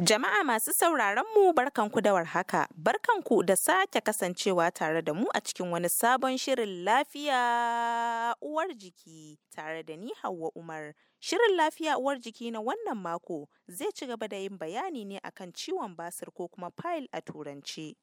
Jama'a masu sauraron mu barkanku da warhaka, barkanku da sake kasancewa tare da mu a cikin wani sabon shirin lafiya uwar jiki tare da ni Hauwa Umar. Shirin lafiya uwar jiki na wannan mako zai ci gaba da yin bayani ne akan ciwon basir ko kuma file a turanci.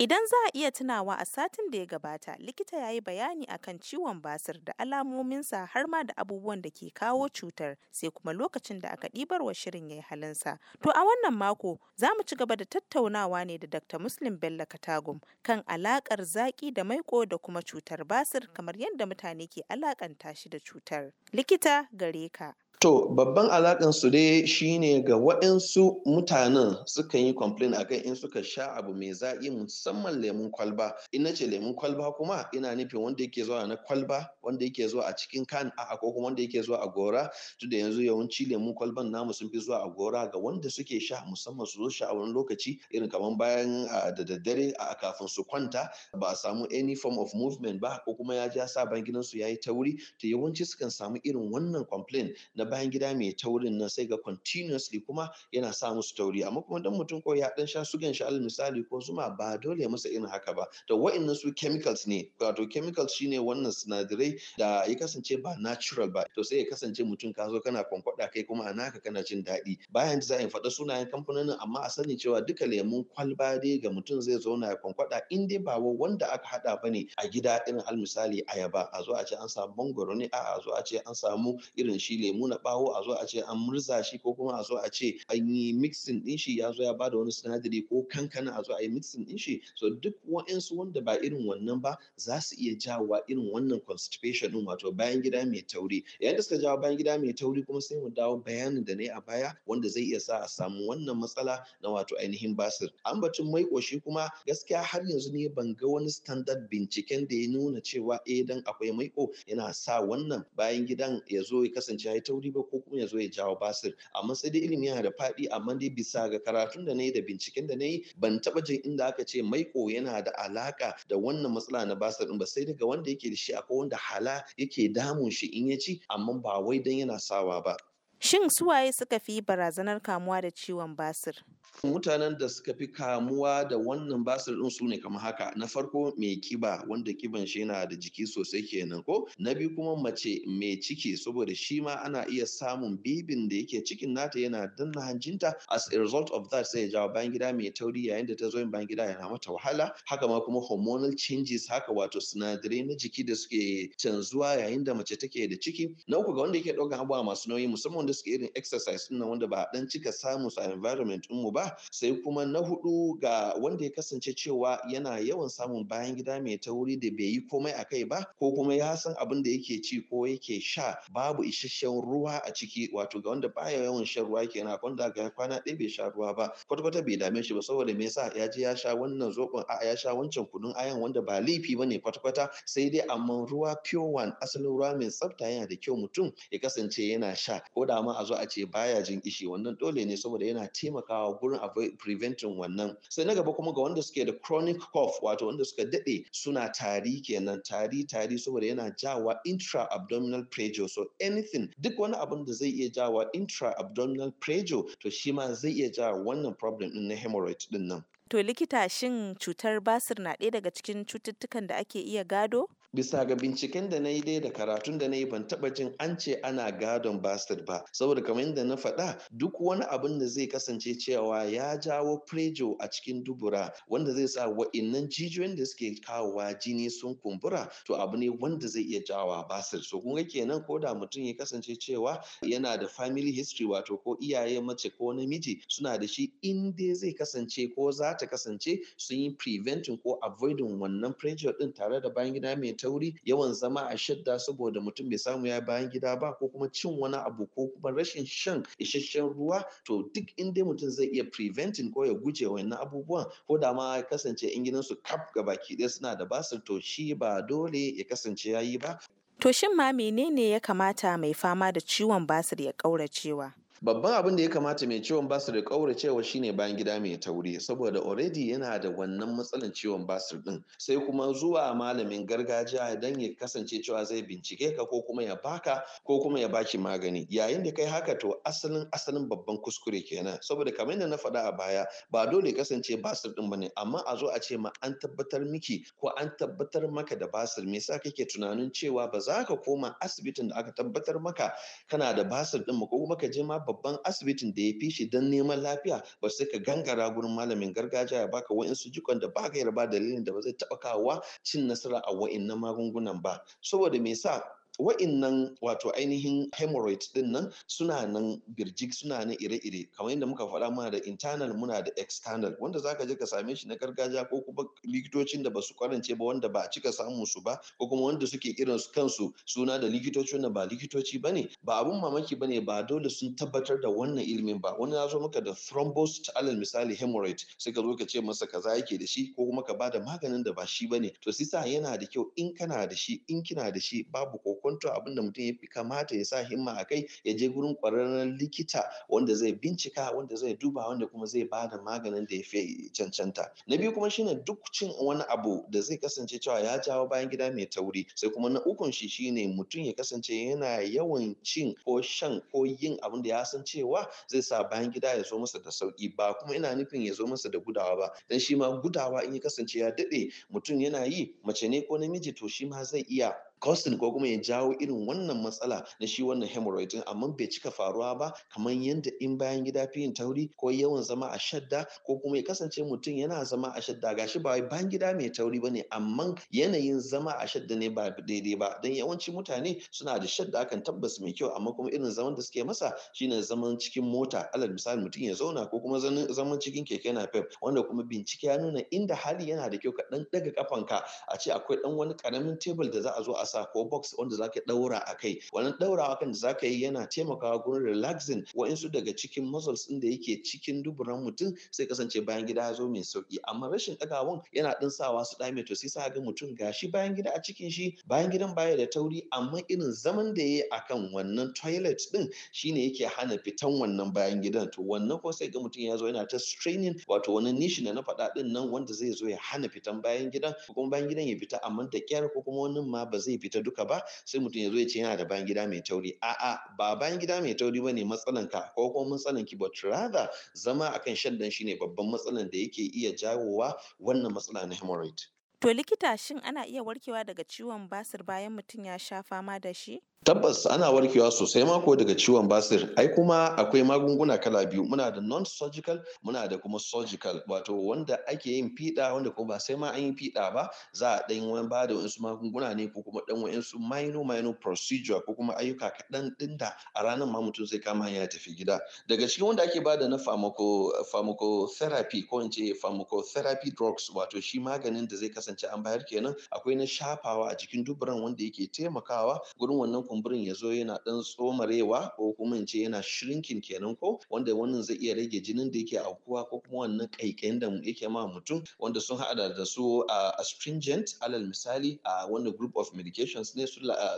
Idan za a iya tunawa a satin da ya gabata, likita ya yi bayani akan ciwon basir da alamominsa har ma da abubuwan da ke kawo cutar, sai kuma lokacin da aka ɗibar wa shirin ya yi halinsa. To a wannan mako za mu ci gaba da tattaunawa ne da Dr. Muslim Bello Katagum kan alaƙar zaƙi da maiƙo da kuma cutar basir kamar yadda mutane ke alaƙanta shi da cutar. Likita gare ka. To babban alakan su dai shine ga waɗansu mutanen suka yi complain akan in suka sha abu mai zaƙi musamman lemun kwalba. In nace lemun kwalba kuma ina nufin wanda yake zuwa na kwalba, wanda yake zuwa a cikin kan a ko kuma wanda yake zuwa a gora. Tunda yanzu yawanci lemun kwalban namu sun fi zuwa a gora ga wanda suke sha musamman su zo sha a wani lokaci irin kamar bayan da daddare a kafin su kwanta ba a samu any form of movement ba ko kuma ya ja sa bayan gidansu ya yi tauri to yawanci sukan samu irin wannan complain na bayan gida mai taurin nan sai ga continuously kuma yana sa musu tauri. Amma kuma dan mutum ko ya dan sha sugan shi alal misali ko zuma ba dole masa irin haka ba. To wa'annan su chemicals ne. Wato chemicals shine wannan sinadarai da ya kasance ba natural ba. To sai ya kasance mutum ka zo kana kwankwada kai kuma a naka kana jin daɗi. Bayan za a faɗa sunayen kamfanonin amma a sani cewa duka lemun kwalba dai ga mutum zai zauna ya kwankwada in dai ba wanda aka haɗa ba ne a gida irin al misali ayaba. A zo a ce an samu mangoro ne? A zo a ce an samu irin shi lemu na bawo a zo a ce an murza shi ko kuma a zo a ce an yi mixing din shi ya zo ya ba da wani sinadari ko kankana a zo a yi mixing din shi. So duk wa'ansu wanda ba irin wannan ba za su iya jawowa irin wannan constipation din wato bayan gida mai tauri. Yayin da suka jawo bayan gida mai tauri kuma sai mu dawo bayanin da na yi a baya wanda zai iya sa a samu wannan matsala na wato ainihin basir. An batun mai koshi kuma gaskiya har yanzu ne ban ga wani standard binciken da ya nuna cewa eh dan akwai maiko yana sa wannan bayan gidan ya zo ya kasance ya yi ba ko kuma ya zo ya jawo basir. Amma sai dai ilimi yana da faɗi amma dai bisa ga karatun da na yi da binciken da na yi ban taɓa jin inda aka ce maiko yana da alaka da wannan matsala na basir ɗin ba. Sai daga wanda yake da shi akwai wanda hala yake damun shi in ya ci amma ba wai dan yana sawa ba. Shin suwaye suka fi barazanar kamuwa da ciwon basir? mutanen da suka fi kamuwa da wannan basir din su ne kamar haka. Na farko mai kiba wanda kiban shi yana da jiki sosai kenan ko? Na biyu kuma mace mai ciki saboda shi ma ana iya samun bibin da yake cikin nata yana danna hanjinta. As a result of that sai ya jawo bayan gida mai tauri yayin da ta zo yin bayan gida yana mata wahala. Haka ma kuma hormonal changes haka wato sinadarai na jiki da suke canzuwa yayin da mace take da ciki. Na uku ga wanda yake ɗaukan abubuwa masu nauyi musamman wanda suke irin exercise ɗin wanda ba dan cika samu a environment mu ba sai kuma na huɗu ga wanda ya kasance cewa yana yawan samun bayan gida mai tauri da bai yi komai a kai ba ko kuma ya san abin da yake ci ko yake sha babu isasshen ruwa a ciki wato ga wanda baya yawan shan ruwa kenan wanda ga kwana ɗaya bai sha ruwa ba kwata-kwata bai dame shi ba saboda me yasa? Ya je ya sha wannan zoɓon a ya sha wancan kunun ayan wanda ba laifi ba ne kwata-kwata sai dai amma ruwa pure one asalin ruwa mai tsafta yana da kyau mutum ya kasance yana sha. Ko da ma a zo a ce baya jin kishi wannan dole ne saboda yana taimakawa gurin avoid preventing wannan. Sai na gaba kuma ga wanda suke da chronic cough wato wanda suka daɗe suna tari kenan tari tari saboda yana jawa intra abdominal pressure. So anything duk wani abin da zai iya jawa intra abdominal pressure to shi ma zai iya jawa wannan problem din na hemorrhoid ɗin nan. To likita shin cutar basir na ɗaya daga cikin cututtukan da ake iya gado? Bisa ga binciken da na yi dai da karatun da na yi ban taba jin an ce ana gadon basir ba. Saboda kamar yadda na faɗa duk wani abin da zai kasance cewa ya jawo prejo a cikin dubura wanda zai sa wa'innan jijiyoyin da suke kawowa jini sun kumbura to abu ne wanda zai iya jawa basir so kun ga kenan ko da mutum ya kasance cewa yana da family history wato ko iyaye mace ko namiji suna da shi in dai zai kasance ko za ta kasance sun yi preventing ko avoiding wannan prejo din tare da bayan gida mai tauri yawan zama a shadda saboda mutum bai samu ya bayan gida ba ko kuma cin wani abu ko kuma rashin shan isasshen ruwa to duk inda mutum zai iya preventing ko ya guje wannan abubuwan ko da ma kasance in gidansu kaf baki ɗaya suna da basir to shi ba dole ya kasance ya yi ba To shin ma menene ya kamata mai fama da ciwon basir ya ƙauracewa? Babban abin da ya kamata mai ciwon basir da kauracewa shine bayan gida mai tauri saboda already yana da wannan matsalan ciwon basir din sai kuma zuwa malamin gargajiya dan ya kasance cewa zai bincike ka ko kuma ya baka ko kuma ya baki magani. Yayin da kai haka to asalin asalin babban kuskure kenan. Saboda kamar yadda na faɗa a baya ba dole kasance basir din ba ne amma a zo a ce ma an tabbatar miki ko an tabbatar maka da basir me yasa kake tunanin cewa ba za ka koma asibitin da aka tabbatar maka kana da basir din ko kuma ka je ma babban asibitin da ya fi shi don neman lafiya ba sai ka gangara gurin malamin gargajiya ya baka wa'insu jikon da ba ka yarba dalilin da ba zai taɓa kawowa cin nasara a wa'innan magungunan ba. Saboda me yasa? Wa'innan wato ainihin hemorrhoid ɗin nan suna nan birjik suna nan ire-ire. Kamar yadda muka faɗa muna da internal muna da external. Wanda zaka je ka same shi na gargajiya ko kuma likitocin da ba su kwarance ba wanda ba a cika samun su ba ko kuma wanda suke irin su kansu suna da likitoci wanda ba likitoci ba ne ba abun mamaki ba ne ba dole sun tabbatar da wannan ilimin ba. Wani ya zo maka da thrombus alal misali hemorrhoid sai ka zo ka ce masa kaza yake da shi ko kuma ka ba da maganin da ba shi ba ne to sisa yana da kyau in kana da shi in kina da shi babu kokon kwanto abin da mutum ya fi kamata ya sa himma a kai ya je gurin ƙwararren likita wanda zai bincika wanda zai duba wanda kuma zai ba da maganin da ya fi cancanta. Na biyu kuma shine duk cin wani abu da zai kasance cewa ya jawo bayan gida mai tauri. Sai kuma na ukun shi shine mutum ya kasance yana yawan cin ko shan ko yin abin da ya san cewa zai sa bayan gida ya zo masa da sauƙi ba kuma ina nufin ya zo masa da gudawa ba. Dan shi ma gudawa in ya kasance ya daɗe mutum yana yi mace ne ko namiji to shi ma zai iya causing ko kuma ya jawo irin wannan matsala na shi wannan hemorrhoid amma bai cika faruwa ba kamar yadda in bayan gida fi yin tauri ko yawan zama a shadda ko kuma ya kasance mutum yana zama a shadda. Gashi ba wai bayan gida mai tauri ba ne amma yanayin zama a shadda ne ba daidai ba. Don yawanci mutane suna da shadda akan tabbas mai kyau amma kuma irin zaman da suke masa shine zaman cikin mota. Alal misali mutum ya zauna ko kuma zaman cikin keke napep wanda kuma bincike ya nuna inda hali yana da kyau ka dan daga kafanka a ce akwai dan wani ƙaramin tebul da za a zo a sa ko box wanda za ka daura a kai. Wannan daurawa kan da za ka yi yana taimakawa gurin relaxing wa'insu daga cikin muscles ɗin da yake cikin duburan mutum sai kasance bayan gida ya zo mai sauƙi amma rashin ɗagawan yana ɗin sawa su ɗame to sai sa ga mutum gashi bayan gida a cikin shi bayan gidan baya da tauri amma irin zaman da ya yi akan wannan toilet ɗin shine yake hana fitan wannan bayan gidan. To wannan ko sai ga mutum ya zo yana ta straining wato wani nishi da na faɗa ɗin nan wanda zai zo ya hana fitan bayan gidan ko kuma bayan gidan ya fita amma da kyar ko kuma wani ma ba zai fita duka ba sai mutum ya zo ya ce yana da bayan gida mai tauri. A'a ba bayan gida mai tauri ba ne matsalan ka ko kuma matsalan ki but rather zama akan shaddan shine babban matsalan da yake iya jawowa wannan matsala na hemorrhoid. To likita shin ana iya warkewa daga ciwon basir bayan mutum ya sha fama da shi? Tabbas ana warkewa sosai mako daga ciwon basir. Ai kuma akwai magunguna kala biyu. Muna da non-surgical, muna da kuma surgical. Wato wanda ake yin fiɗa wanda kuma ba sai ma an yi fiɗa ba, za a ɗan wani ba da wasu magunguna ne ko kuma ɗan wasu minor minor procedure ko kuma ayyuka kaɗan ɗin da a ranar ma mutum zai kama hanya tafi gida. Daga cikin wanda ake ba da na pharmaco, pharmacotherapy ko in ce pharmacotherapy drugs wato shi maganin da zai kasance an bayar kenan akwai na shafawa a jikin duburan wanda yake taimakawa gurin wannan kumburin ya zo yana ɗan tsomarewa ko kuma in ce yana shrinking kenan ko wanda wannan zai iya rage jinin da yake aukuwa ko kuma wannan ƙaiƙayin da yake ma mutum wanda sun haɗa da su astringent alal misali a wanda group of medications ne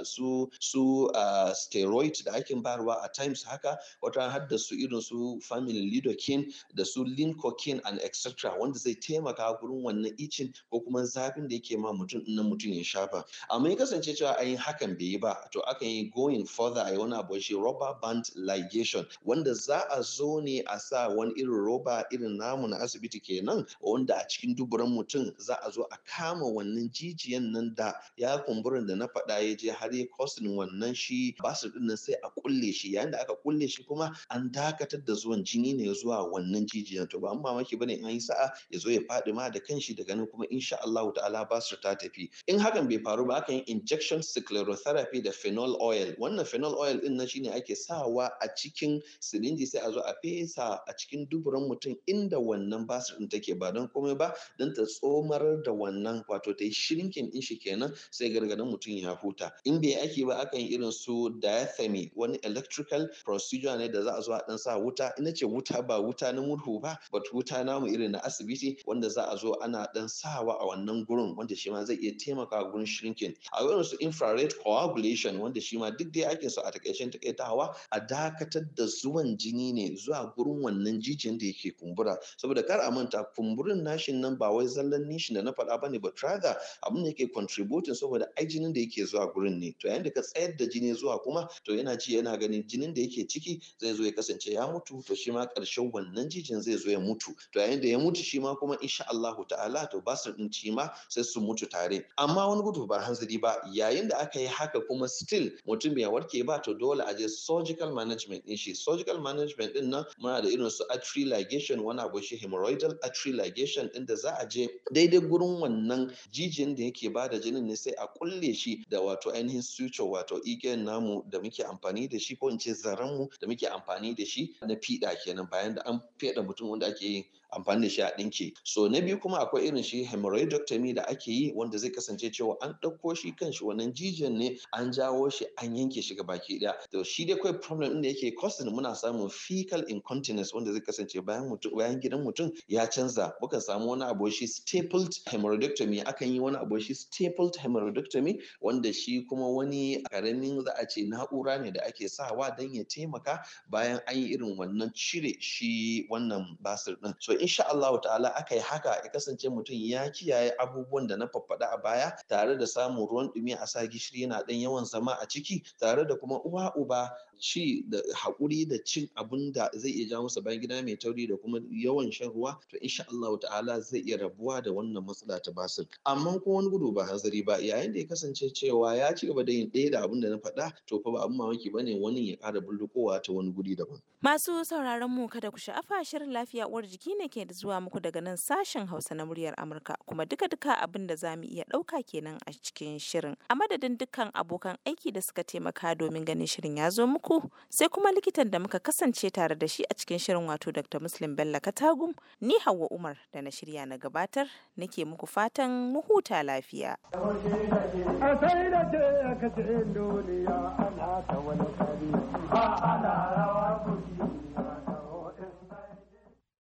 su su steroid da ake bayarwa a times haka. Wata har da su irin su family lidocaine da su lincocaine and etc wanda zai taimaka gurin wannan icin ko kuma zafin da yake ma mutum na mutum ya shafa. Amma ya kasance cewa ayin hakan bai yi ba to aka yi going further a wani abu shi rubber band ligation wanda za a zo ne a sa wani irin roba irin namu na asibiti kenan wanda a cikin duburan mutum za a zo a kama wannan jijiyan nan da ya kumburin da na faɗa ya je har ya kosin wannan shi ba su ɗin nan sai a kulle shi. Yayin da aka kulle shi kuma an dakatar da zuwan jini ne zuwa wannan jijiyan. To ba mamaki ba ne in an yi sa'a ya zo ya faɗi ma da kanshi daga nan kuma insha Allah ta'ala basir ta tafi. In hakan bai faru ba aka yi injection sclerotherapy da phenol oil. Wannan phenol oil ɗin nan shine ake sawa a cikin sirinji sai a zo a fesa a cikin duburan mutum inda wannan basir din take ba don komai ba don ta tsomar da wannan wato ta yi shrinking din shi kenan sai gargadan mutum ya huta. In bai ake ba akan yi irin su diathermy wani electrical procedure ne da za a zo a dan sa wuta. Ina ce wuta ba wuta na murhu ba but wuta namu irin na asibiti wanda za a zo ana dan sawa a wannan gurin wanda shi ma zai iya taimakawa gurin shrinking. A irin su infrared coagulation wanda shi ma duk dai ake so a takaicen takaitawa a dakatar da zuwan jini ne zuwa gurin wannan jijiyan da yake kumbura. Saboda kar a manta kumburin nashin nan ba wai zallan nishin da na faɗa ba ne but rather abin da yake contributing saboda ai jinin da yake zuwa gurin ne. To yayin da ka tsayar da jini zuwa kuma to yana ji yana ganin jinin da yake ciki zai zo ya kasance ya mutu to shi ma ƙarshen wannan jijiyan zai zo ya mutu. To yayin da ya mutu shi ma kuma insha Allah ta'ala to ba su din ci ma sai su mutu tare. Amma wani gudu ba hanzari ba yayin da aka yi haka kuma still mutum bai warke ba to dole a je surgical management din shi. Surgical management ɗin nan muna da irin su artery ligation wani abu shi hemorrhoidal artery ligation din da za a je daidai gurin wannan jijiyan da yake ba da jinin ne sai a kulle shi da wato ainihin suture wato igiyan namu da muke amfani da shi ko in ce zaren mu da muke amfani da shi na fiɗa kenan bayan da an feɗa mutum wanda ake yin amfani da shi a ɗinke. So na biyu kuma akwai irin shi hemorrhoidectomy da ake yi wanda zai kasance cewa an ɗauko shi kan shi wannan jijiyan ne an jawo shi an yanke shi ga baki ɗaya. To shi dai kawai problem ɗin da yake causing muna samun fecal incontinence wanda zai kasance bayan mutum bayan gidan mutum ya canza. Muka samu wani abu shi stapled hemorrhoidectomy akan yi wani abu shi stapled hemorrhoidectomy wanda shi kuma wani ƙaramin za a ce na'ura ne da ake sawa don ya taimaka bayan an yi irin wannan cire shi wannan basir ɗin. So insha Allah ta'ala aka yi haka ya kasance mutum ya kiyaye abubuwan da na faffaɗa a baya tare da samun ruwan ɗumi a sa gishiri yana ɗan yawan zama a ciki tare da kuma uwa uba ci da haƙuri da cin abin da zai iya jawo masa bayan gida mai tauri da kuma yawan shan ruwa to insha Allah ta'ala zai iya rabuwa da wannan matsala ta basir. Amma ko wani gudu ba hanzari ba yayin da ya kasance cewa ya ci gaba da yin ɗaya da abin da na faɗa to fa ba abin mamaki ba ne wani ya ƙara bullukowa ta wani guri daban. Masu sauraron mu kada ku sha'afa shirin lafiya uwar jiki ne ke zuwa muku daga nan sashen Hausa na muryar Amurka kuma duka duka abin da za mu iya ɗauka kenan a cikin shirin. A madadin dukkan abokan aiki da suka taimaka domin ganin shirin ya zo muku uku sai kuma likitan da muka kasance tare da shi a cikin shirin wato Dr. Muslim Bello Katagum ni Hauwa Umar da na shirya na gabatar nake muku fatan mu huta lafiya.